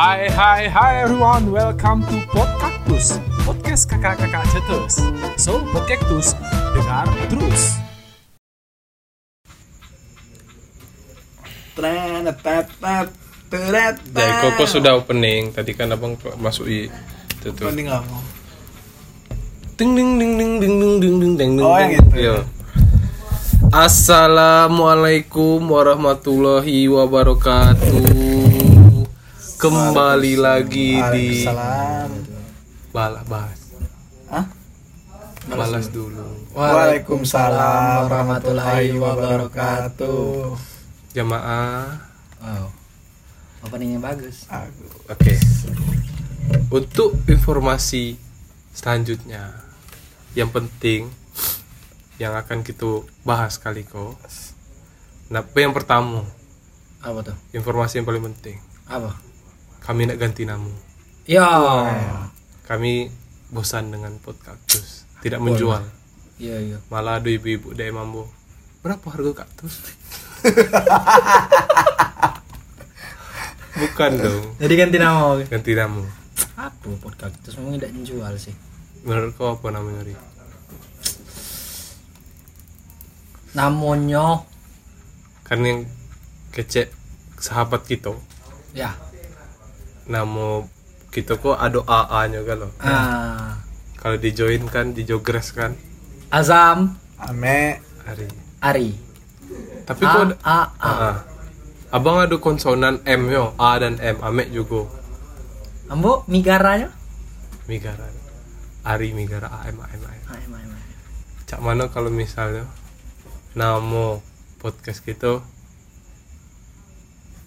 Hai hai hai everyone, welcome to Podcactus Podcast kakak-kakak cetus So, Podcactus, dengar terus Jadi Koko sudah opening. Tadi kan abang masuk i itu tuh. Mending nggak mau. Ding ding ding ding ding ding ding ding ding ding. Oh, yang ding. itu. Iya. Assalamualaikum warahmatullahi wabarakatuh. Kembali lagi di Waalaikumsalam. balas bahas. Hah? Balas dulu. Waalaikumsalam warahmatullahi wabarakatuh. Jamaah. Wow. Openingnya bagus. Oke. Untuk informasi selanjutnya yang penting yang akan kita bahas kali kok. Nah, yang pertama, Apa tuh? informasi yang paling penting. Apa? Kami nak ganti nama. Ya. Kami bosan dengan podcast. Tidak menjual. Iya iya. Malah ada ibu-ibu dari mambo. Berapa harga kaktus? Bukan dong, Jadi ganti nama. ganti nama. Apa podcast itu semua tidak menjual sih. Menurut kau apa namanya, Ri? Namanya Kan yang kecek sahabat kita, ya. Nama kita kok ada AA nya kan loh. Ah. Kalau di join kan, di jogres kan, Azam Ame. hari. Ari. Tapi A kok ada- A A. Ah, ah. Abang ada konsonan M yo, A dan M, Ame juga. Ambo migaranya? Migara. Ari Migara AM AM AM. Ah, emang, emang. Cak mana kalau misalnya nama podcast kita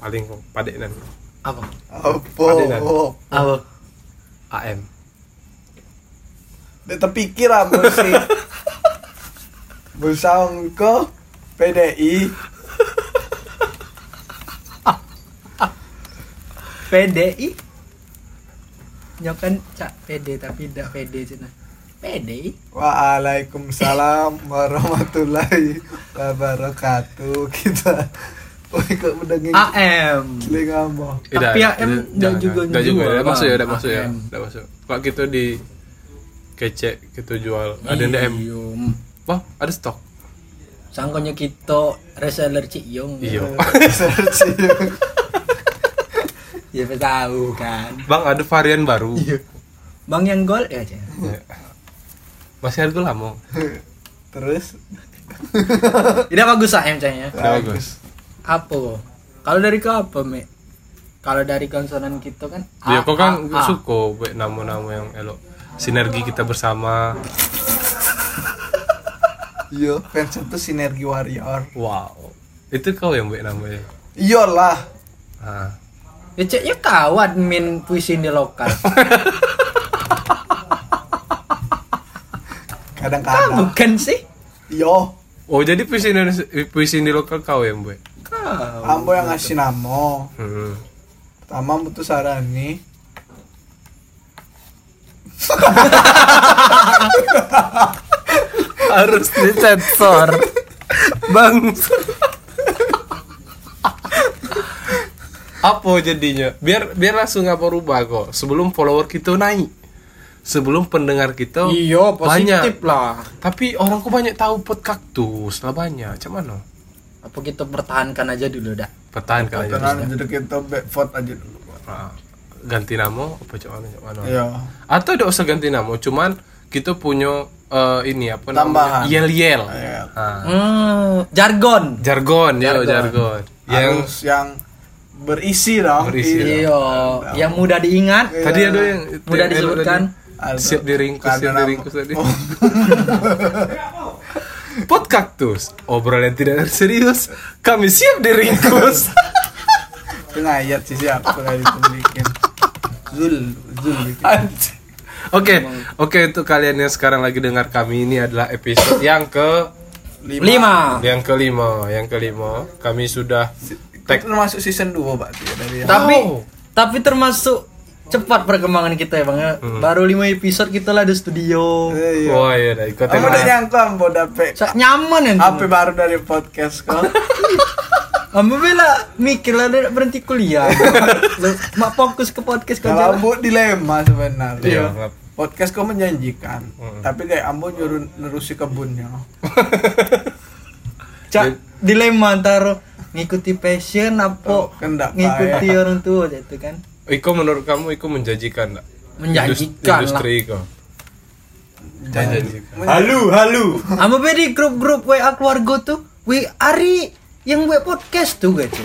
paling kok padek dan Apa? Apa? Apa? AM. Dia terpikir apa sih? Busang ke PDI. PDI. Nyokan cak PD tapi tidak PD cina. PDI. Waalaikumsalam warahmatullahi wabarakatuh. Kita AM. Tapi AM enggak juga enggak juga. Udah masuk ya, udah masuk ya. Udah masuk. Pak kita di kece kita gitu jual ada yang DM. Wah, ada stok. Sangkonya kita reseller Cik Yong. Iya. Reseller Cik Yong. Ya tahu kan. Bang ada varian baru. Iya. Bang yang gold ya aja. Iya. Masih ada lama. Terus. Ini bagus AM cahnya. Tidak bagus. Apa? Kalau dari ke apa, Me? Kalau dari konsonan kita kan Ya, kok kan A, A. suka buat nama-nama yang elok. Sinergi kita bersama. Iya, fans itu sinergi warrior. Wow. Itu kau yang buat namanya. Iyalah. Ah. Ya ceknya kau admin puisi di lokal. Kadang-kadang. Bukan sih? Yo, Oh, jadi puisi Indonesia, puisi di lokal kau yang buat. Kau. Ambo yang ngasih nama. Hmm. Pertama Mutu Sarani. Harus disensor. Bang. apa jadinya? Biar biar langsung apa rubah kok. Sebelum follower kita naik. Sebelum pendengar kita Iya, banyak. positif lah. Tapi orang kok banyak tahu pot kaktus lah banyak. Macam mana? Apa kita pertahankan aja dulu dah. Pertahankan aja. Jadi kita back vote aja dulu. Ah, ganti nama apa cak mana? Iya. Atau tidak usah ganti nama, cuman kita punya eh, ini apa namanya? Tambahan. Yel yel. Iya. Ah. Hmm, jargon. Jargon, ya Jargon. jargon. Yang Harus yang berisi dong. Berisi dong. Iya, yang mudah diingat, Iya. tadi ada yang mudah disebutkan. Siap diringkus, siap diringkus tadi. Oh, Pot kaktus, obrolan yang tidak serius, kami siap diringkus. itu ngayat sih siapa kali itu bikin. Zul, Zul bikin. Oke, oke untuk kalian yang sekarang lagi dengar kami ini adalah episode yang ke Lima. yang kelima, yang kelima. Kami sudah Tag termasuk season 2 Pak dari Tapi Oh. tapi termasuk cepat perkembangan kita ya bang ya. Baru 5 episode kita lah di studio. Eh, iya. Wah iya, dah, ikut Kamu udah nyangka Ambo dapet Sa- nyaman ya. HP baru dari podcast kok. Ambo bela mikir lah berhenti kuliah. Mak fokus ke podcast kau Kalau jalan. Ambo dilema sebenarnya. Iya. Podcast kau menjanjikan, Hmm. tapi kayak Ambo nyuruh nerusi kebunnya. Cak dilema antara ngikuti passion apa Oh, kendak ngikuti orang tua gitu kan. Iko menurut kamu Iko menjanjikan nggak? Menjanjikan Indus- lah. Industri Iko. Menjanjikan. Halu, halu. Amba be di grup-grup WA keluarga tuh. We Ari yang WA podcast tuh gitu.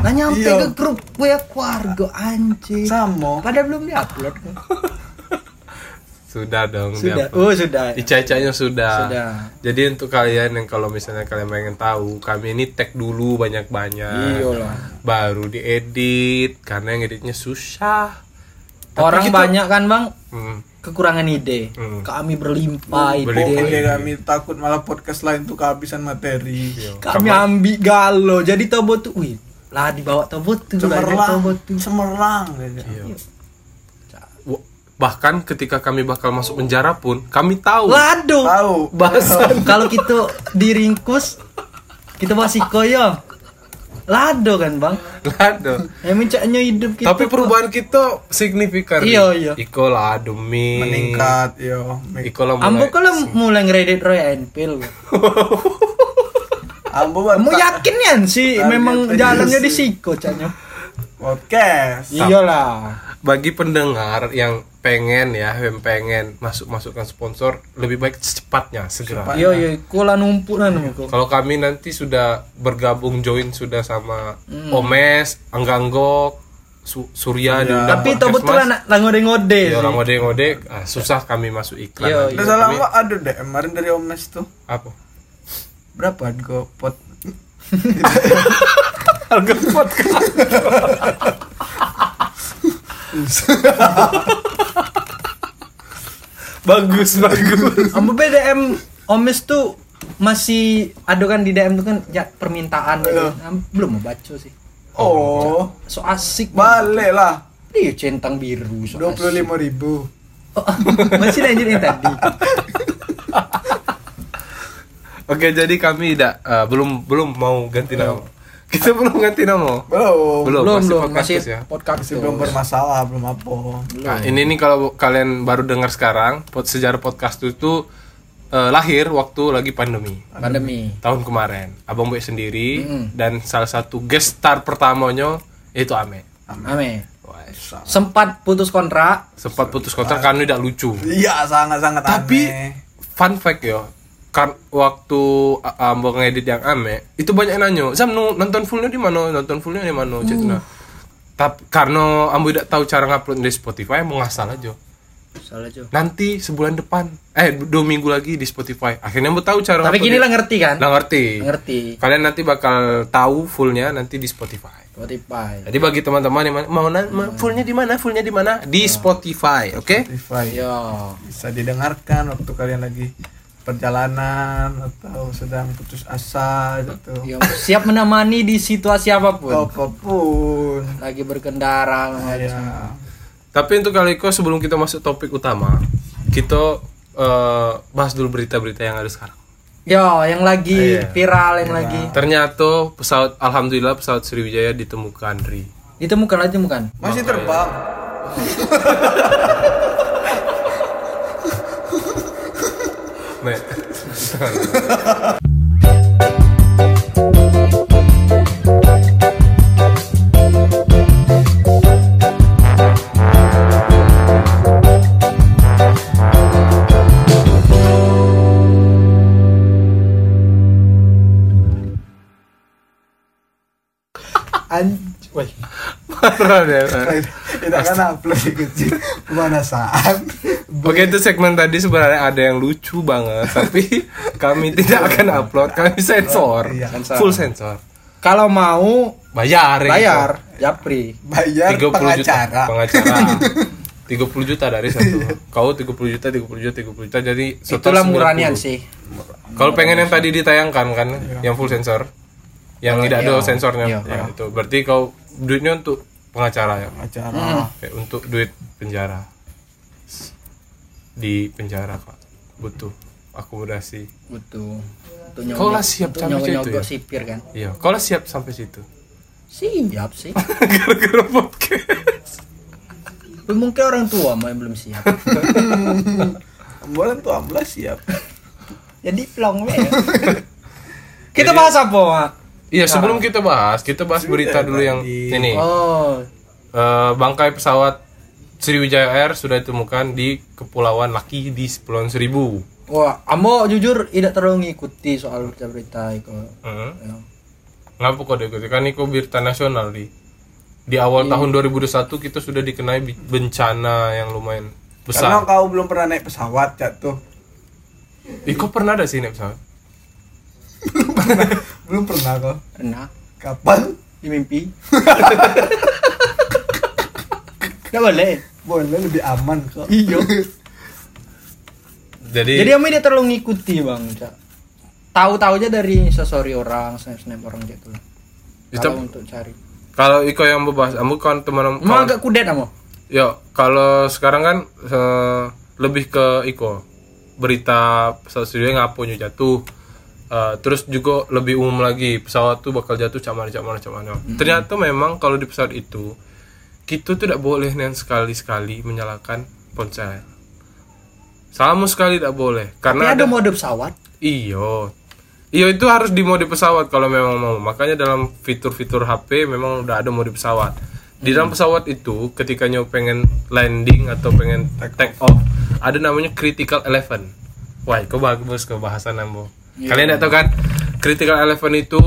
Nah nyampe Iya. ke grup WA keluarga anjing. Sama. Padahal belum diupload. Sudah dong. Sudah. diapa. Oh, sudah. Ica-icanya sudah. Sudah. Jadi untuk kalian yang kalau misalnya kalian pengen tahu, kami ini tag dulu banyak-banyak. Iyalah. Baru diedit karena yang editnya susah. Tapi Orang kita- banyak kan, Bang, Hmm. kekurangan ide. Hmm. Kami berlimpah ide. Berlimpah Pokoknya kami takut malah podcast lain tuh kehabisan materi. Iya. Kami ambil galo. Jadi tobo tuh, wih, lah dibawa tobo tuh, Cemerlang, cemerlang. gitu. Iya. Bahkan ketika kami bakal masuk penjara pun, kami tahu Waduh. Tahu. bahasan. Kalau kita diringkus, kita masih koyo. Lado kan, Bang? Lado. Yang mencaknya hidup kita. Tapi perubahan kita signifikan. Iya, iya. Iko lah demi Meningkat, yo. Iko lah Ambo mulai. kalau mulai ngeredit Roy Enfield. Ambo Kamu yakin ya sih memang jalannya di siko caknya. Podcast. Iyalah. Bagi pendengar yang pengen ya, yang pengen masuk masukkan sponsor, lebih baik secepatnya segera. Iya iya, kula numpuk nan kok. Kalau kami nanti sudah bergabung join sudah sama Hmm. Omes, Angganggok, Su- Surya diundang Tapi itu betul anak ngode-ngode. Ya, sih. orang ngode-ngode ah, susah kami masuk iklan. Iya. Udah salah Kami- Mbak, ada deh kemarin dari Omes tuh. apa? Berapa harga pot? Harga podcast. bagus bagus. Ambo BDM Omes tuh masih ada kan di DM tuh kan ya permintaan gitu. Belum mau baca sih. Oh, So asik. balik lah. Iya centang biru. So Dua puluh asik. lima ribu. Oh, masih lanjut yang tadi. Oke, jadi kami tidak eh, belum belum mau ganti nama. Kita belum ganti nama. Belum. Belum, belum masih belum podcast masih ya. podcast Masih belum bermasalah, belum apa. Nah, ini nih kalau kalian baru dengar sekarang, pod, sejarah podcast itu eh, lahir waktu lagi pandemi pandemi. tahun kemarin. Abang Boy sendiri Mm-mm. dan salah satu guest star pertamanya itu Ame. Ame. Wah, Sempat putus kontrak. sempat putus kontrak karena tidak lucu. Iya, sangat-sangat Tapi aneh. fun fact yo, kan waktu Ambo ngedit yang Ame, itu banyak yang nanya, "Sam nu nonton fullnya di mana? Nonton fullnya di mana?" Cetna. Tapi karena Ambo tidak tahu cara ngupload di Spotify, mau ngasal aja. Salah Jo. Nanti sebulan depan, eh dua minggu lagi di Spotify. Akhirnya Ambo tahu cara Tapi gini lah ngerti kan? Lah ngerti. Ngerti. Kalian nanti bakal tahu fullnya nanti di Spotify. Spotify. Jadi bagi teman-teman yang mau na- ma- fullnya di mana? Fullnya di mana? Di Spotify, oke? Spotify. Yo. Bisa didengarkan waktu kalian lagi perjalanan atau sedang putus asa gitu. Yo, siap menemani di situasi apa pun. Apa pun. Lagi berkendara. Ya. Tapi untuk kali itu sebelum kita masuk topik utama, kita eh, bahas dulu berita-berita yang ada sekarang. Yo, yang lagi Iya. viral yang lagi Ternyata pesawat, alhamdulillah pesawat Sriwijaya ditemukan, Ri. ditemukan aja bukan? Masih terbang. Nek. Anj, woi. Parah deh. Kita kan upload kecil pemanasan. Oke itu segmen tadi sebenarnya ada yang lucu banget, tapi kami tidak akan upload, kami sensor, Iya, full sensor. Kalau mau Bayar, ya, bayar, japri. Bayar 30 pengacara. juta. pengacara. 30 juta dari satu. Kau 30 juta 30 juta 30 juta. Jadi Itulah 90. muranian sih. kalau pengen yang tadi ditayangkan kan yang full sensor yang Oh, tidak iya. ada sensornya. Iya. ya, itu. Berarti kau duitnya untuk pengacara ya? Pengacara. Kayak untuk duit penjara di penjara kak butuh akomodasi Betul. Untuk Kau lah siap sampai situ ya? sipir kan. iya kau lah siap sampai situ Siap sih. gara-gara podcast Mungkin orang tua mah yang belum siap. Ambulan tuh ambulan siap. Jadi plong we ya. Kita bahas apa, Mak? iya sebelum kita bahas kita bahas berita dulu yang ini Oh, Eh, bangkai pesawat Sriwijaya Air sudah ditemukan di Kepulauan Laki di Kepulauan Seribu wah, amo jujur tidak terlalu ngikuti soal berita-berita itu. Heeh. Ya. Ngapa kok diikuti? Kan itu berita nasional di di awal Iya. tahun 2021 kita sudah dikenai bencana yang lumayan Karena besar. kau belum pernah naik pesawat jatuh. Ih, kok pernah ada sih naik pesawat? Belum pernah kau. Pernah Kapan? di mimpi. Tidak boleh. Boleh lebih aman kok. Iya. Jadi, Jadi amo tidak terlalu ngikuti, Bang. Cak. Tahu-tahu aja dari story orang, snap-snap orang gitu lah. Itu- Kalau untuk cari. kalau Iko yang membahas, kamu kan teman Emang agak kudet amo. Yo, kalau sekarang kan eh, lebih ke Iko berita pesawat Sriwijaya ngapunya jatuh. Eh, terus juga lebih umum lagi pesawat tuh bakal jatuh cak mana cak mana cak mana. Ternyata memang kalau di pesawat itu kita tidak boleh nih sekali-sekali menyalakan ponsel. Sama sekali tidak boleh Tapi karena ada ada, mode pesawat. iyo. Iyo itu harus di mode pesawat kalau memang mau. Makanya dalam fitur-fitur HP memang udah ada mode pesawat. Di dalam pesawat itu ketika nyo pengen landing atau pengen take, off, ada namanya critical eleven. Wah, kau bagus ke bahasan Ambo. Kalian tidak tahu kan? Critical eleven itu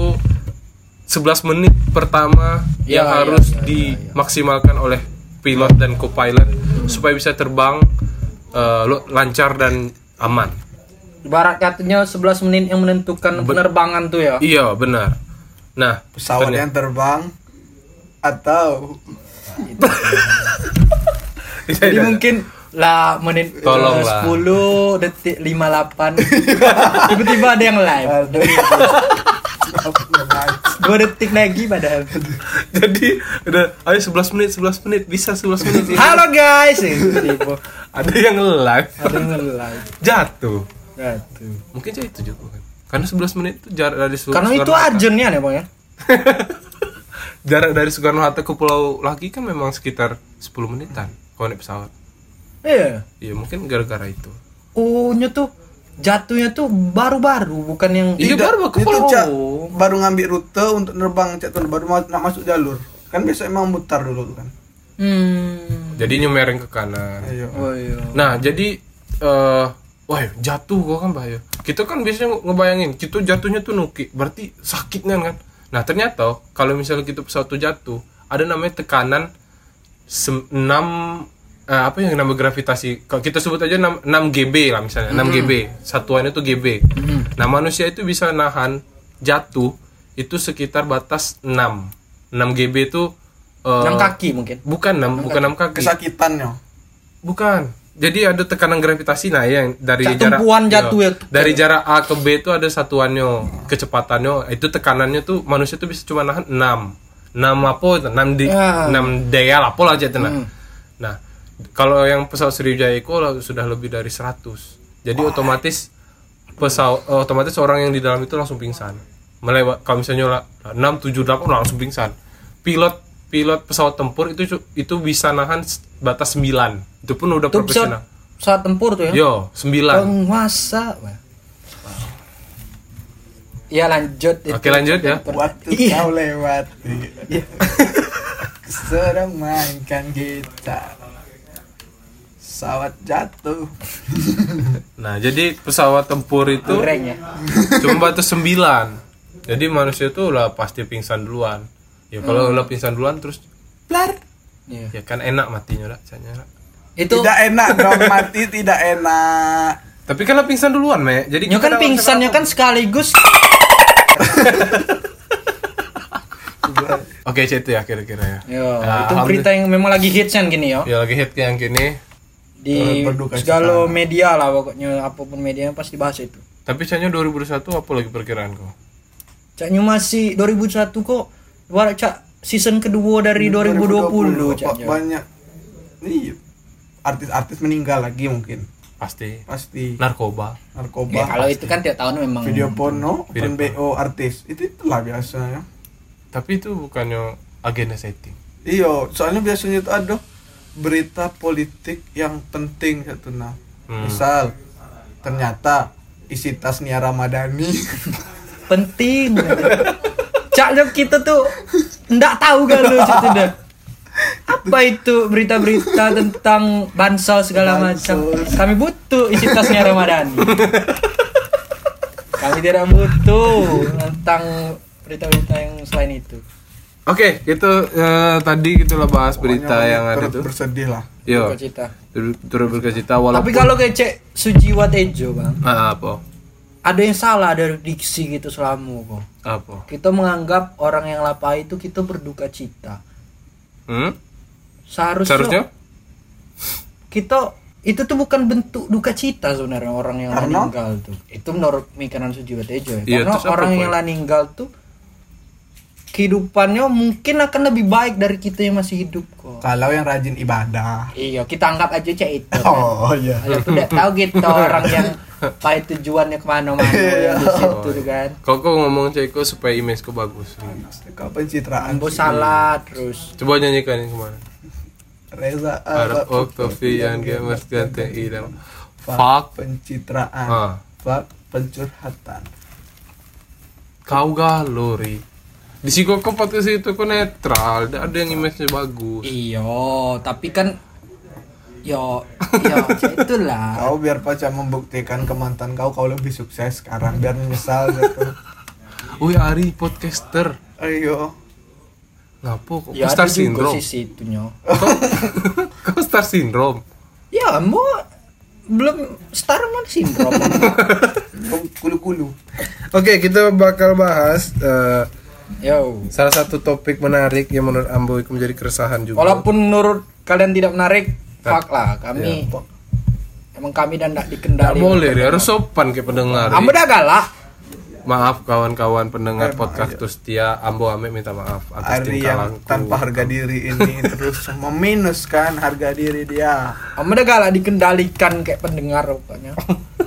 11 menit pertama Ya, yang ya, harus ya, ya, dimaksimalkan oleh pilot dan co-pilot supaya bisa terbang lo- lancar dan aman. Ibarat katanya 11 menit yang menentukan penerbangan tuh ya. Iya benar. Nah Pesawat ternyata- yang terbang atau Jadi mungkin lah menit Tolong lah. 10 detik 58 tiba-tiba ada yang live dua detik lagi padahal. Jadi udah ayo 11 menit 11 menit. Bisa 11 menit ini. halo guys. Tiba, ada yang live ada yang live jatuh. Jatuh. mungkin jadi itu juga kan. Karena 11 menit itu jarak dari Su- karena itu urgentnya nih bang ya? Jarak dari Soekarno Hatta ke Pulau Laki kan memang sekitar 10 menitan kalau naik pesawat. Iya. Iya mungkin gara-gara itu. Oh tuh jatuhnya tuh baru-baru bukan yang Iya, Tidak, baru ke itu pulau. Cak, baru ngambil rute untuk nerbang cak tuh baru mau nak masuk jalur. Kan biasa emang mutar dulu tuh kan. Hmm. Jadi nyemereng ke kanan. Ayo. Oh iya. Nah, jadi eh wah, jatuh gua kan bahaya. Kita kan biasanya ngebayangin, kita jatuhnya tuh nuki, berarti sakitnya kan. Nah, ternyata kalau misalnya kita pesawat tuh jatuh, ada namanya tekanan 6 eh, apa yang nama gravitasi? Kalau kita sebut aja 6, 6 GB lah misalnya, 6 GB. Satuannya tuh GB. Nah, manusia itu bisa nahan jatuh itu sekitar batas 6. 6 GB itu eh, enam kaki mungkin bukan 6, bukan 6 kaki. kesakitannya Bukan. Jadi ada tekanan gravitasi nah yang dari Cak jarak tumpuan jatuh Iya. ya. Dari jarak A ke B itu ada satuannya, kecepatannya. Itu tekanannya tuh manusia tuh bisa cuma nahan 6. 6 apa? 6 di Ya. 6 daya lah apa aja tenang. Nah, kalau yang pesawat Sriwijaya itu sudah lebih dari 100. Jadi otomatis pesawat otomatis orang yang di dalam itu langsung pingsan. Melewat kalau misalnya lah 6 7 8 langsung pingsan. Pilot pilot pesawat tempur itu itu bisa nahan batas 9. Itu pun udah pesawat profesional. pesawat tempur tuh ya Yo, 9. penguasa Wah. ya lanjut Oke, lanjut ya. waktu Iya. kau lewati sedang mainkan gitar pesawat jatuh Nah, jadi pesawat tempur itu ya cuma batas 9. Jadi manusia itu lah pasti pingsan duluan. Ya kalau Hmm. udah pingsan duluan terus blar. Iya. Ya kan enak matinya lah, caranya lah. itu tidak enak dong mati tidak enak Tapi kan lah pingsan duluan, Me. Jadi kita kan pingsannya kan sekaligus Oke, itu ya kira-kira ya. Yo, Nah, itu berita yang memang lagi hits kan gini yo Ya lagi hit yang gini. Di segala media lah pokoknya apa pun medianya pasti bahas itu. Tapi caranya 2021 apa lagi perkiraan kau? Caknya masih 2001 kok. Ibarat cak season kedua dari 2020 Ba- caknya. banyak. Iya. Artis-artis meninggal lagi mungkin. Pasti. Pasti. Narkoba. Narkoba. Ya, kalau itu kan tiap tahun memang video porno Video bo artis. Itu itulah biasa ya. Tapi itu bukannya agenda setting. Iya soalnya biasanya itu ada berita politik yang penting satu nah Hmm. misal ternyata isi tas Nia Ramadhani penting. Caknya kita tuh ndak tahu kan lu dah. Apa itu berita-berita tentang bansos segala macam? Kami butuh isi tasnya Ramadan. Kami tidak butuh tentang berita-berita yang selain itu. Oke itu eh, tadi kita lah bahas berita Pokoknya yang ada tuh bersedih lah yo Duka cita. turut berkecita walaupun Tapi kalau kecek Sujiwa Tejo bang, Ah, apa ada yang salah dari diksi gitu selama kok. apa Kita menganggap orang yang lapar itu kita berduka cita. hmm? Seharusnya, seharusnya kita itu tuh bukan bentuk duka cita sebenarnya orang yang Karena? meninggal tuh. Itu menurut pemikiran Sujiwa Tejo ya. Iya, Karena terus apa, orang yang lah meninggal tuh kehidupannya mungkin akan lebih baik dari kita yang masih hidup kok. kalau yang rajin ibadah. Iya, kita anggap aja cek itu. oh iya. Kalau tidak tahu gitu orang yang baik tujuannya ke mana-mana Iya. yang di situ tuh kan. kau kok ngomong ceko supaya image ku bagus kau pencitraan Ambo salah terus. coba nyanyikan yang ke mana? Reza Arab Octavian Gamers Ganteng Fuck Fuck. pencitraan. Ah. Fuck pencurhatan. Kau galori Di si kok podcast itu kok netral ada yang image-nya bagus. Iya, tapi kan yo yo cek itulah. kau biar pacar membuktikan ke mantan kau kau lebih sukses sekarang biar menyesal gitu Wih Ari podcaster. Ayo. Ngapo kok? Ya star syndrome. sisi itunya. Kau star syndrome? Ya, mau belum star man syndrome. kulu kulu Oke kita bakal bahas eh, Yo. Salah satu topik menarik yang menurut Ambo itu menjadi keresahan juga Walaupun menurut kalian tidak menarik, fuck lah. Kami emang kami dan tidak dikendali. boleh dia harus sopan kayak pendengar Ambo dah galak. Maaf kawan-kawan pendengar podcast terus setia Ambo Ame minta maaf atas Ari tingkah yang tanpa harga diri ini terus meminuskan harga diri dia Ambo dah galak dikendalikan kayak pendengar rupanya.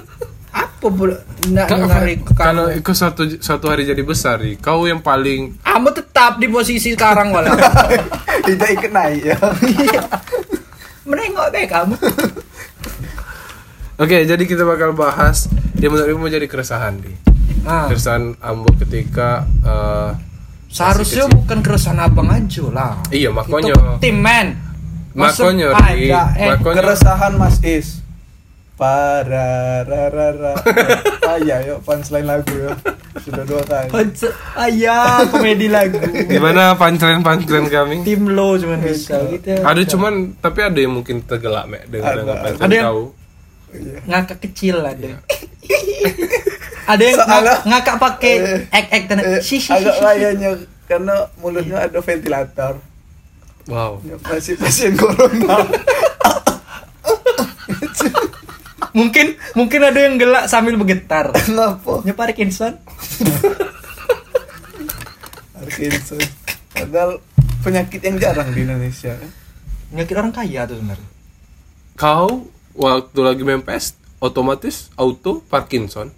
Tidak Kak, menarik Kalau kamu? ikut satu satu hari jadi besar nih, kau yang paling Ambo tetap di posisi sekarang walau. tidak ikut naik ya Menengok deh kamu. Oke, jadi kita bakal bahas yang menurutmu menjadi keresahan nih. Nah, Keresahan Ambo ketika eh, seharusnya kecil. bukan keresahan abang aja lah. Iya, makanya. Kita tim man. Masuk Makanya, ada eh Makanya- keresahan Mas Is para ra ra ra ah ya yuk punchline lagu ya sudah dua kali Konser- Ayah komedi lagu. gimana punchline-punchline kami? Tim lo cuman bisa gitu. Ada cuman tapi ada yang mungkin tergelak mek Ada, dengan punchline Ada yang- kau. ngakak kecil ada. ada yang Soalnya- ngakak pakai Eh, ek ek dan Eh, si agak kayaknya karena mulutnya ada ventilator Wow. Masih pasien corona Mungkin mungkin ada yang gelak sambil bergetar. kenapa Nya Parkinson. Parkinson padahal penyakit yang jarang di Indonesia Penyakit orang kaya tuh sebenarnya. Kau waktu lagi main PS otomatis auto Parkinson.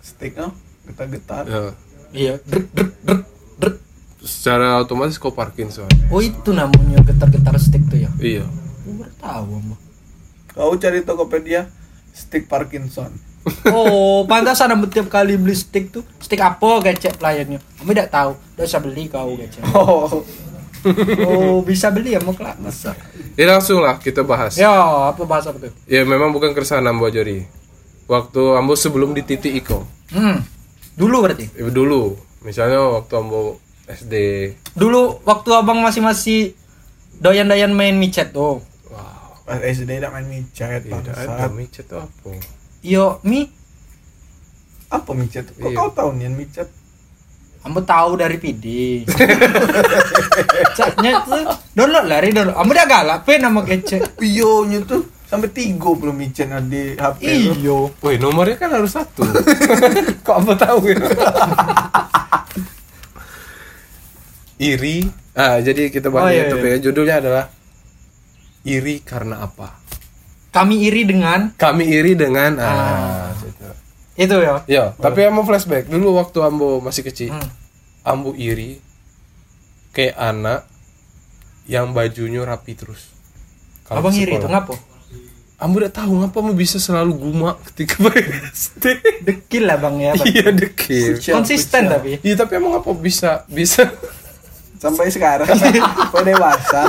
sticknya getar-getar Ya. Iya. Drek drek drek drek. Secara otomatis kau Parkinson. Oh itu namanya getar-getar stick tuh ya. Iya. Gue baru tahu Mbak. kau cari Tokopedia stick Parkinson Oh, pantas ada tiap kali beli stick tuh. Stick apa gacet pelayannya? Kamu tidak tahu. Tidak usah beli kau gacet. oh Oh, bisa beli ya mau kelak masa. Ya langsung lah kita bahas. Ya, apa bahasa apa tuh? Ya memang bukan keresahan Ambo Jori. Waktu Ambo sebelum di titik Iko. Hmm. Dulu berarti. Ya, dulu, misalnya waktu Ambo SD. Dulu waktu abang masih masih doyan-doyan main micet tuh. Pas SD tidak main micet Tidak ada micet itu apa? Yo, mi, apa micet kok Iya. kau tahu nih micet ambo tahu dari PD. Caknya tuh download lari download. Ambo udah galak pe nama kece. Iyonya tuh sampai tiga belum micet di HP. Iyo. Woi nomornya kan harus satu. Kok Ambo tahu ya? Iri. Ah jadi kita Oh, bahas iya, topiknya. Judulnya adalah iri karena apa? kami iri dengan kami iri dengan ah, gitu. itu ya. Ya, tapi ambo flashback dulu waktu ambo masih kecil. Hmm. Ambo iri kayak anak yang bajunya rapi terus. Kalau Abang iri itu ngapa? Ambo udah tahu ngapa ambo bisa selalu gumak ketika SD. Dekil lah bang ya. Bang. Iya dekil. Konsisten kucel. tapi. Iya tapi emang apa bisa bisa sampai sekarang kok dewasa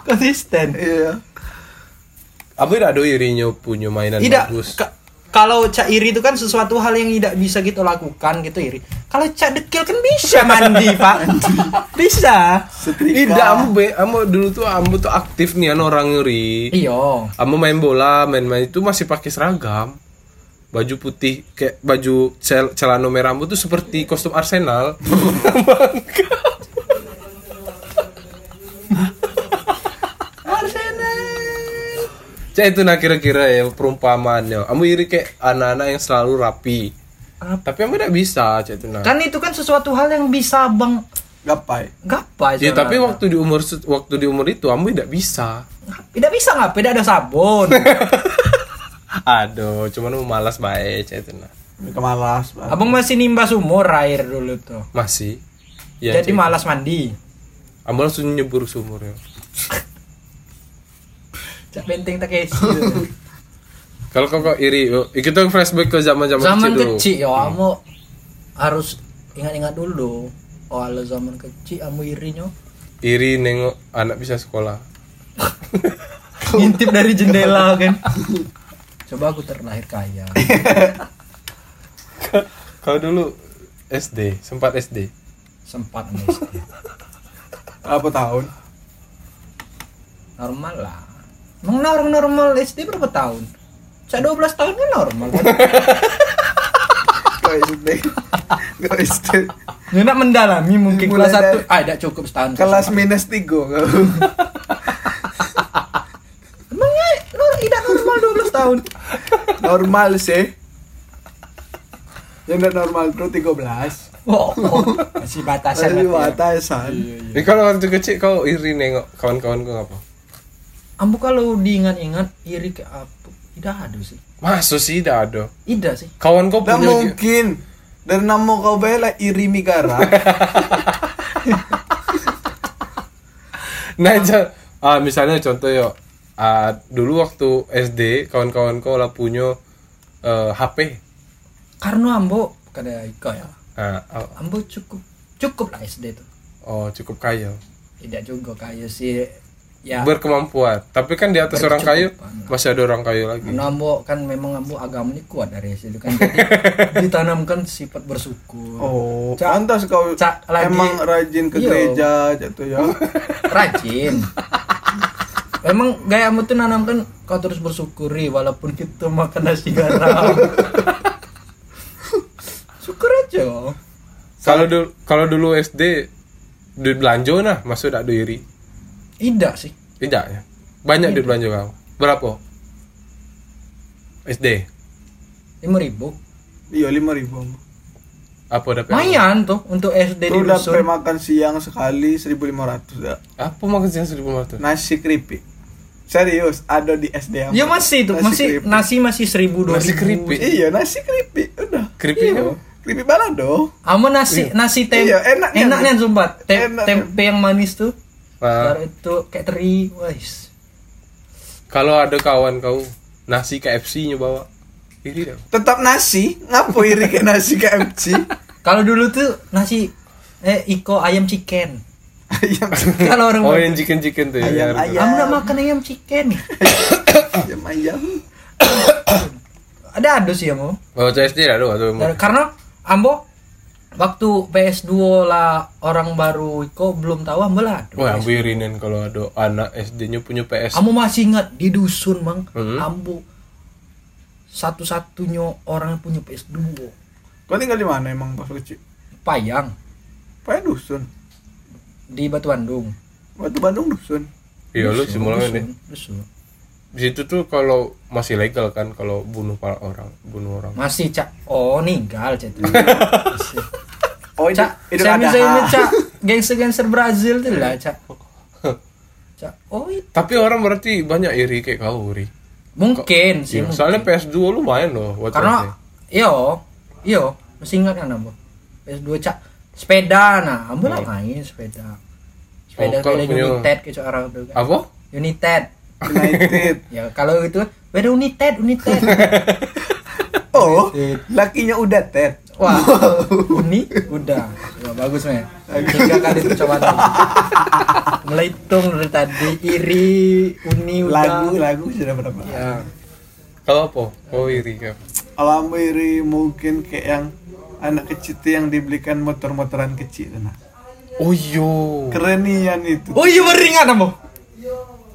Konsisten. iya Ambo tidak ada irinya punya mainan Tidak. bagus. ka- kalau cak iri itu kan sesuatu hal yang tidak bisa kita lakukan gitu iri. Kalau cak dekil kan bisa mandi pak. bisa. Tidak, ambo be, ambo dulu tuh ambo tuh aktif nih an orang iri. Iyo. Ambo main bola, main-main itu masih pakai seragam. Baju putih kayak baju cel celana merah ambo tuh seperti kostum Arsenal. Cak itu nah kira-kira ya perumpamaannya. Ambo iri kayak anak-anak yang selalu rapi. Tapi ambo tidak bisa, cak itu nah. Kan itu kan sesuatu hal yang bisa bang gapai gapai. Ya tapi sebenarnya. waktu di umur waktu di umur itu ambo tidak bisa. tidak bisa nggak? Tidak ada sabun. Aduh, cuman mau malas baik itu nah. kemalas Bang. Abang masih nimba sumur air dulu tuh. Masih. Ya, Jadi malas mandi. Ambo langsung nyebur sumur ya. Cak benteng tak kesi. Kalau kau kau iri, yuk, kita flashback ke zaman-zaman zaman kecil dulu. kecil ya kamu harus ingat-ingat dulu. Oh, ala zaman kecil kamu irinya. Iri nengok anak bisa sekolah. Ngintip dari jendela kan. Coba aku terlahir kaya. Kalau dulu SD, sempat SD. Sempat nih. SD. apa tahun Normal lah. Emang orang normal SD berapa tahun? Cak 12 tahun kan normal kan? kok SD kok SD Nggak mendalami mungkin Mulai kelas 1 dari- ah tidak cukup setahun. kelas minus tiga kau Emangnya nor tidak normal 12 tahun. normal sih yang tidak normal itu 13 Oh, oh. masih batasan. Masih ya. batasan Ini kalau waktu kecil kau iri nengok kawan-kawan kau apa? Ambu kalau diingat-ingat iri ke apa? Tidak ada sih. Masuk sih tidak ada. Tidak sih. Kawan kau Tidak punya mungkin dari nama kau bela iri Migara Nah, ah, misalnya contoh yo, ah, dulu waktu SD kawan-kawan kau lah punya eh, HP. Karena ambo kada iko ya. Nah, ah, Ambo cukup cukup lah SD tuh. oh cukup kaya. Tidak juga kaya sih. Ya. Berkemampuan. Tapi kan di atas orang Berkecukupan. masih ada orang kaya lagi. Karena ambo kan memang ambo agamanya kuat dari SD kan jadi ditanamkan sifat bersyukur. oh Cak- pantas kau Cak lagi- emang rajin ke Iya. gereja jatuh ya Rajin. Memang gayamu tuh nanamkan kau terus bersyukuri walaupun kita makan nasi garam. Syukur aja. Kalau dulu kalau dulu SD duit belanja nah, masuk tak ada iri. Tidak sih. Tidak ya. Banyak duit belanja kau. Berapa? SD. lima ribu. iya lima ribu Apa dapat? Lumayan tuh untuk SD di Tuh dusun. dapat makan siang sekali 1500 dah. Apa makan siang 1500? Nasi keripik. Serius, ada di SD. Ya masih tuh, Nasi masih keripik. nasi masih seribu dua Nasi ribu. keripik. Iya, nasi keripik. Udah. Keripiknya apa? Keripik balado. Ama nasi nasi tempe Iya, enak nih. enaknya sumpah. Tem- Enak. tempe yang manis tuh. Nah, Baru itu kayak teri, wais. kalau ada kawan kau nasi KFC nya bawa. Iri dong. Tetap nasi. Ngapo iri kayak nasi KFC? Kalau dulu tuh nasi eh iko ayam chicken. ayam, Kalau orang Oh yang chicken chicken tuh ya. Ayam, harga. ayam. Kamu nak makan ayam chicken. ayam ayam. ada ada sih ya mau. Oh CSD ada umur. Karena ambo waktu PS2 lah orang baru iko belum tahu ambo lah. ada. Wah, ambu irinin kalau ada anak SD-nya punya PS. Kamu masih ingat di dusun mang, Hmm. ambo satu-satunya orang yang punya PS2. Kau tinggal di mana emang pas kecil? Payang Pakai dusun. di Batu Bandung. Waktu Bandung dusun. Iya lu Dusun, semula dusun, nih. dusun. Di situ tuh kalau masih legal kan kalau bunuh para orang, bunuh orang. Masih cak. Oh ninggal cak. Oh, ini, cak. itu Saya ada. misalnya cak gangster-gangster Brazil tuh lah cak. Cak. Oh itu. Tapi orang berarti banyak iri kayak kau iri. Mungkin sih. Iya, mungkin. soalnya PS2 lumayan loh buat Karena iyo, iyo, masih ingat kan ambo. PS2 cak sepeda nah, ambo lah main sepeda. Sepeda Oh, kalau sepeda United ke orang tuh kan. Apa? United. United. Ya kalau itu beda United, United. Oh, lakinya udah Ted. Wah, uni udah. Ya, bagus men. Tiga kali percobaan. Mulai hitung dari tadi iri, uni udah. Lagu lagu sudah berapa? Ya. Kalau apa? Oh iri kan. Kalau Amiri mungkin kayak yang anak kecil tuh yang dibelikan motor-motoran kecil nah. Oh yo. Kerenian itu. Oh iya beringat ambo.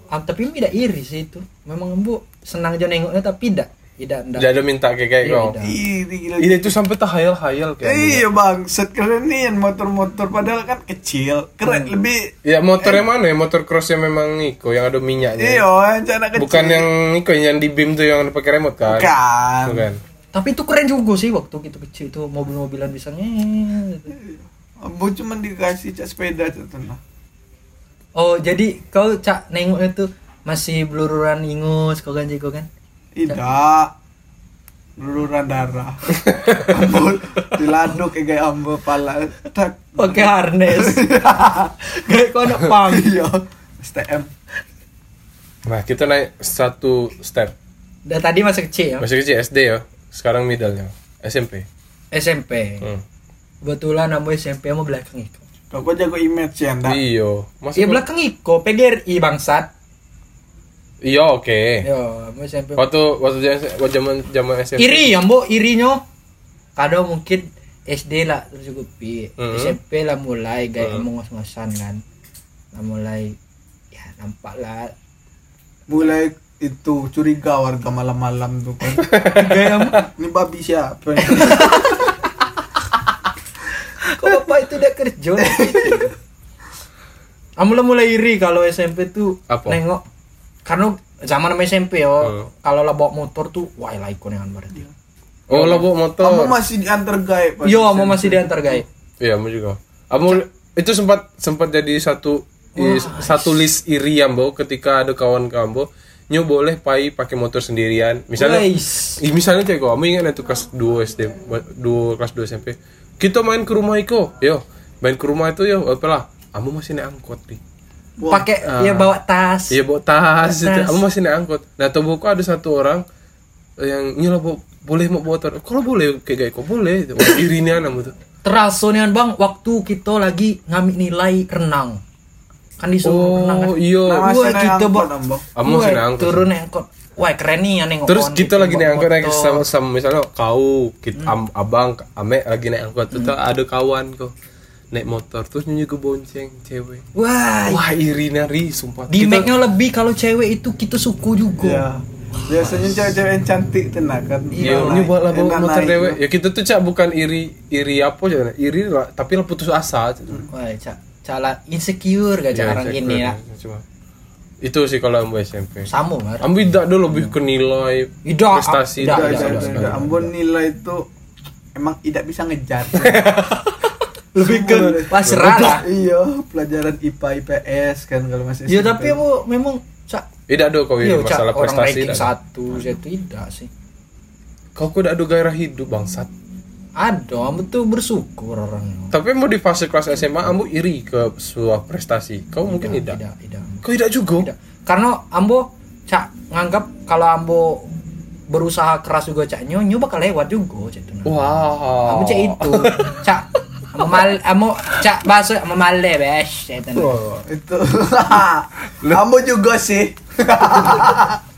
Ah, tapi tidak iri sih itu. Memang ambo senang aja nengoknya tapi tidak tidak tidak. Jadi ada minta kayak kayak Iya, kau. tidak. Iri gila. Ini tuh sampai tahayal-hayal kayak. Iya bang, set kerenian motor-motor padahal kan kecil, keren lebih. Ya motornya mana ya? Motor cross yang memang Iko yang ada minyaknya. Iya, yang anak kecil. Bukan yang Iko yang di beam tuh yang pakai remote kan? Bukan. Bukan. Tapi itu keren juga sih waktu kita kecil itu mobil-mobilan bisa nge- gitu. Ambo cuma dikasih cak sepeda tenang. Oh jadi kau cak nengoknya tuh masih belururan ingus kau kan kau kan? Tidak. Luluran darah. ambo diladuk kayak ambo pala. Tak. Pakai harness. Kayak kau anak pang. Iya. STM. Nah kita naik satu step. Dan tadi masih kecil ya. Masih kecil SD ya. Sekarang middle-nya. SMP. SMP. Hmm. Kebetulan namu SMP mau belakang Iko. Kok jago image ya ndak? Iya kok- belakang Iko, PGRI bangsat. Iya oke. Yo, mau SMP. Waktu waktu zaman zaman zaman SMP. Iri ya, Mbok, irinya. Kadang mungkin SD lah terus juga pi. Mhm. SMP lah mulai kayak Mhm. ngomong ngos-ngosan kan. Lah mulai ya nampak lah Mulai itu curiga warga malam-malam tuh kan. gaya Ini babi siapa? udah kerja Amula mulai iri kalau SMP tuh Apa? nengok karena zaman sama SMP ya Hmm. kalau lah bawa motor tuh wah lah ikon yang berarti Oh lo bawa motor. Kamu masih diantar gaib. yo mau masih diantar guys Iya, mau juga. Kamu itu sempat sempat jadi satu i- satu list iri Ambo ketika ada kawan kamu nyu boleh pai pakai motor sendirian. Misalnya. Ih, misalnya cek kok, kamu ingat itu kelas 2 SD, 2 kelas 2 SMP. Kita main ke rumah Iko, yo. Main ke rumah itu yo, apalah. Kamu masih naik angkot nih. Pakai Ah. ya bawa tas Iya bawa tas, kamu masih naik angkot. Nah, tubuhku ada satu orang yang bawa, boleh mau bawa motor. Kalau boleh kayak kok boleh. Wah, irinya namu tuh. terasa nih bang waktu kita lagi ngambil nilai renang kan disuruh renang kan Oh, iya. Nah, kita angkot, bawa- Ambo. Kamu Wah, masih naik angkot. turun naik angkot wah keren nih ya nengok Terus kita lagi naik angkot naik sama, sama misalnya kau, kita, am- abang, ame lagi naik angkot, terus ada kawan kau naik motor, terus nyanyi ke bonceng cewek. wah Wah iri nari, sumpah. di Kita- lebih kalau cewek itu kita suku juga Iya. Biasanya cewek-cewek yang cantik tenang kan. Iya, Enak ini buat lah naik- bawa enak motor dewe. Ya kita tuh cak bukan iri iri apa aja, iri lah, tapi lah putus asa. wah cak cala insecure gak cak Ya, orang ini ya cuma. Itu sih kalau ambu SMP. sama mar Ambu tidak dulu lebih ke nilai Tidak, prestasi. tidak. Ambon nilai itu emang tidak bisa ngejar. lebih ke pasrah lah iya, pelajaran IPA IPS kan kalau masih ya SMP. tapi aku memang cak Tidak ada kau iya ini masalah orang prestasi. ranking tidak ada. satu saya tidak sih Kau kok tidak ada gairah hidup bangsat. Ada kamu tuh bersyukur orang Tapi mau di fase kelas SMA, kamu iri ke sebuah prestasi. Kau mungkin tidak. tidak tidak Kau tidak juga. tidak karena ambo cak nganggap kalau ambo berusaha keras juga cak nyo nyo bakal lewat juga cak itu Wow. ambo cak itu cak amo mal amo cak bahasa amo male bes cak itu Oh, itu. Ambo juga sih.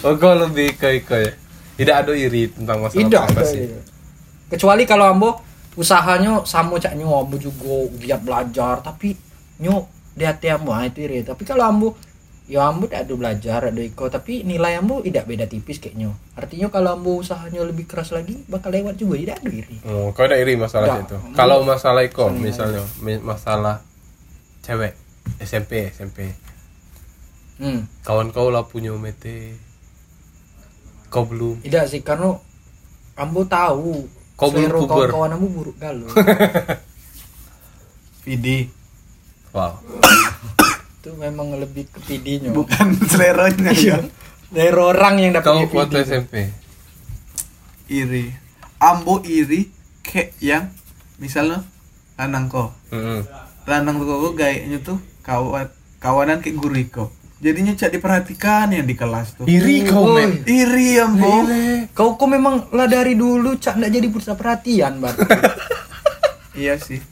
Oh, kau lebih ke ya. Tidak ada iri tentang masalah tidak prestasi. tidak. Kecuali kalau ambo usahanya sama cak nyo ambo juga giat belajar tapi nyo di hati ambo ah, itu iri tapi kalau ambo ya ambo tidak ada belajar ada iko tapi nilai ambo tidak beda tipis kayaknya artinya kalau ambo usahanya lebih keras lagi bakal lewat juga tidak ada iri. Oh, kau tidak iri masalah itu. Kalau masalah itu misalnya mi- masalah cewek SMP SMP hmm. kawan kau lah punya mete kau belum. Tidak sih karena ambo tahu Kau belum puber. kawan-kawan ambo buruk galau PD wow itu memang lebih ke pidinya bukan seleranya ya. dari orang yang dapat Kau waktu SMP. iri. Ambo iri kayak yang. Misalnya lanang ko Heeh. lanang tuh kok gayanya tuh kawan kawanan kayak guru iko jadinya cak diperhatikan yang di kelas tuh Iri kau, Woi. men. iri ambo Kau kok memang lah dari dulu cak nggak jadi pusat perhatian, Bang. iya sih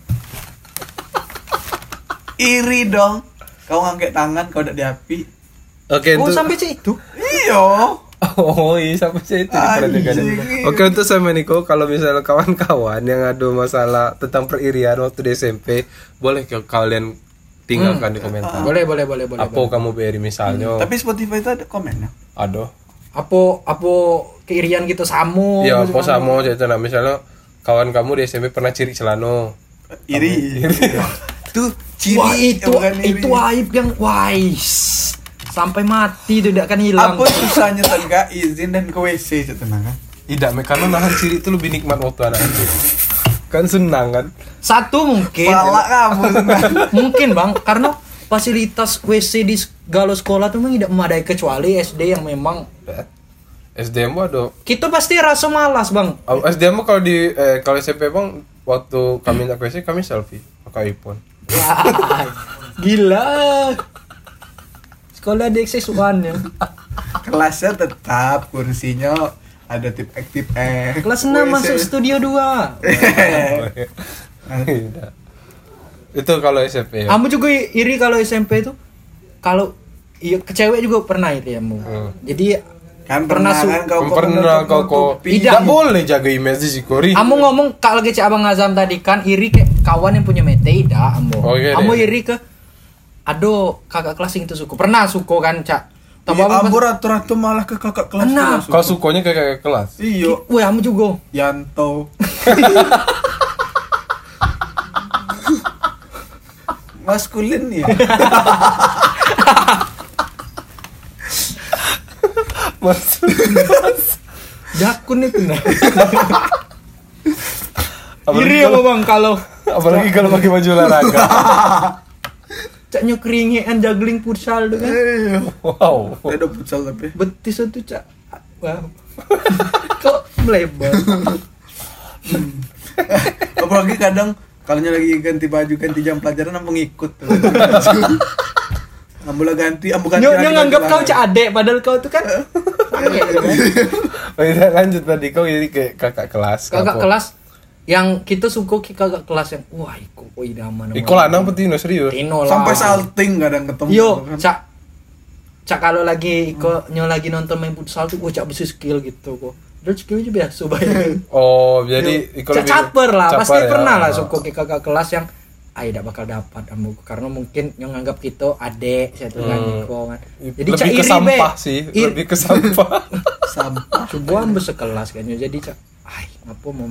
iri dong kau ngangkat tangan kau udah diapi Oke, oh, untuk sampai situ. iyo Oh iya sampai saya itu diperhatikan. Oke untuk sama Niko kalau misalnya kawan-kawan yang ada masalah tentang peririan waktu di SMP boleh ke kalian tinggalkan di komentar. Boleh, boleh, boleh, boleh. Apa boleh. kamu beri misalnya? tapi Spotify itu ada komennya Aduh. Apa apa keirian gitu samu. Ya gitu apa kan. sama cerita nah misalnya kawan kamu di SMP pernah ciri celano. iri tuh ciri Wah, itu iri. itu aib yang wise. Sampai mati tidak akan hilang. apa susahnya tegak izin dan ke WC tenang kan Tidak, karena nahan ciri itu lebih nikmat waktu anak itu. Kan senang kan? Satu mungkin. Pala kamu mungkin, Bang, karena fasilitas WC di galau sekolah tuh memang tidak memadai kecuali SD yang memang SDM ada kita pasti rasa malas, Bang. Oh, SDM kalau di eh, kalau SMP bang waktu kami nak WC kami selfie pakai iPhone. Wah, gila. Sekolah di akses one ya. kelasnya tetap kursinya ada tip aktif eh Kelas 6 masuk studio 2. Tidak. itu kalau SMP ya. Kamu juga iri kalau SMP itu kalau iya ke cewek juga pernah itu ya, Mu. Hmm. Jadi kan Pernah pernah su- kan kau kau pernah kau kok menutup-nutupi. Tidak. tidak boleh jaga image si Kori. Kamu ngomong kalau lagi cek abang Azam tadi kan iri ke kawan yang punya mete tidak ambo. Oh, iya, Kamu iya. iri ke aduh kakak kelas itu suku. Pernah suku kan, Cak? Tapi Iya, abang ambo pas- ratu-ratu malah ke kakak kelas juga, Kau Su. sukonya kayak kayak kelas. iyo Wih, kamu juga. Yanto maskulin ya Mas. Jakun itu nah. Iri apa kalau- bang kalau Apalagi kalau pakai baju olahraga. cak nyokringean juggling futsal tuh kan. iya wow. ada futsal tapi Betis itu cak. Wow. Kok melebar? apalagi kadang kalau lagi ganti baju ganti jam pelajaran ambo ngikut tuh ambo lah ganti ambo ganti baju nganggap kau cak adek padahal kau tuh kan Baiklah lanjut tadi kau jadi kayak kakak kelas. kakak kelas yang kita suka ki kakak kelas yang wah iku kok idaman Iko lanang petino serius. Tino lah. sampai salting kadang ketemu Yo, kan. cak cak kalau lagi iko nyo lagi nonton main futsal tuh, wah cak besi skill gitu kok. Terus skill juga biasa bayangin. Oh, jadi Iko Cak lebih- caper lah, caper pasti ya. pernah lah suku ke kakak kelas yang ah tidak bakal dapat ambu karena mungkin yang nganggap kita adek satu kan Hmm. Iko kan. lebih Cak ke iri, sampah Be. sih, Ir- lebih ke sampah. sampah coba ambil sekelas kan jadi cak ay apa mau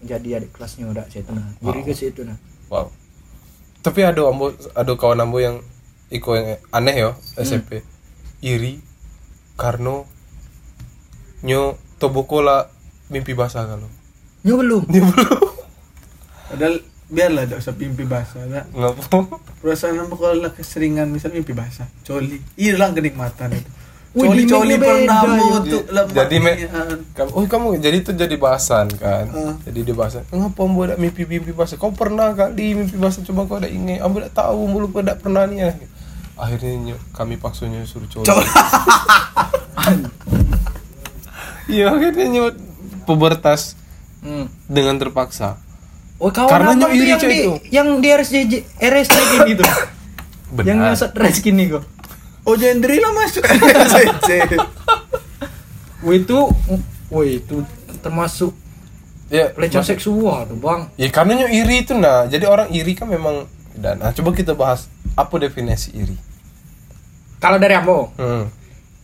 jadi adik kelasnya udah saya tenang jadi ke situ nah wow. Tapi ada ambo ada kawan ambo yang Iko yang aneh yo SMP. Iri karena nyo toboko lah mimpi basah kalau. nyo belum Dia belum. padahal biarlah tidak usah mimpi basah lah Ngapa? perasaan ambo kalau lah keseringan misal mimpi basah coli hilang kenikmatan itu Wih, coli di coli mimpi pernah ambo ya. tuh lemak Jadi me, kamu, oh kamu jadi itu jadi bahasan kan? Ah. Jadi di bahasan. Kenapa ambo ada mimpi mimpi basah? Kau pernah kali mimpi basah? Coba kau ada ingat. Ambo tidak tahu, ambo lupa tidak pernah nih. ya. Akhirnya nyo- kami paksanya suruh coli. Coli. Iya akhirnya nyo pubertas hmm. dengan terpaksa. Oh kawan Karena abang nyo tuh iri, yang di itu. yang di RSJ RSJ gini tuh. Benar. yang nyosot res gini kok. Oh jendri lah masuk itu wih itu termasuk Ya, pelecehan seksual tuh, Bang. Ya karena iri itu nah. Jadi orang iri kan memang dan nah, coba kita bahas apa definisi iri. Kalau dari Ambo, Hmm.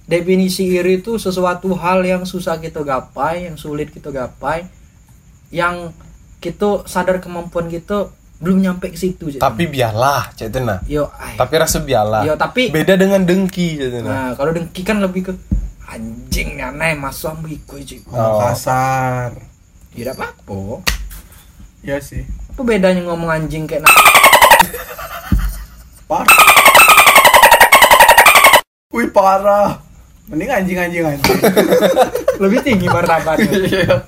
definisi iri itu sesuatu hal yang susah kita gapai, yang sulit kita gapai, yang kita sadar kemampuan kita belum nyampe ke situ. Cik. Tapi biarlah, nah. yo, ay. Tapi rasa biarlah. Yo, tapi- beda dengan dengki itu nah. kalau dengki kan lebih ke anjing aneh masuk ambil ikut cik. Oh. kasar Tidak apa-apa. ya sih Apa bedanya ngomong anjing kayak nah? parah wih parah Mending anjing anjing anjing. lebih tinggi martabatnya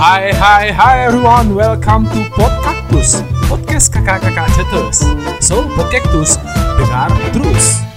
Hai hai hai everyone, welcome to Podcactus Podcast kakak-kakak cetus So, Podcactus, dengar terus.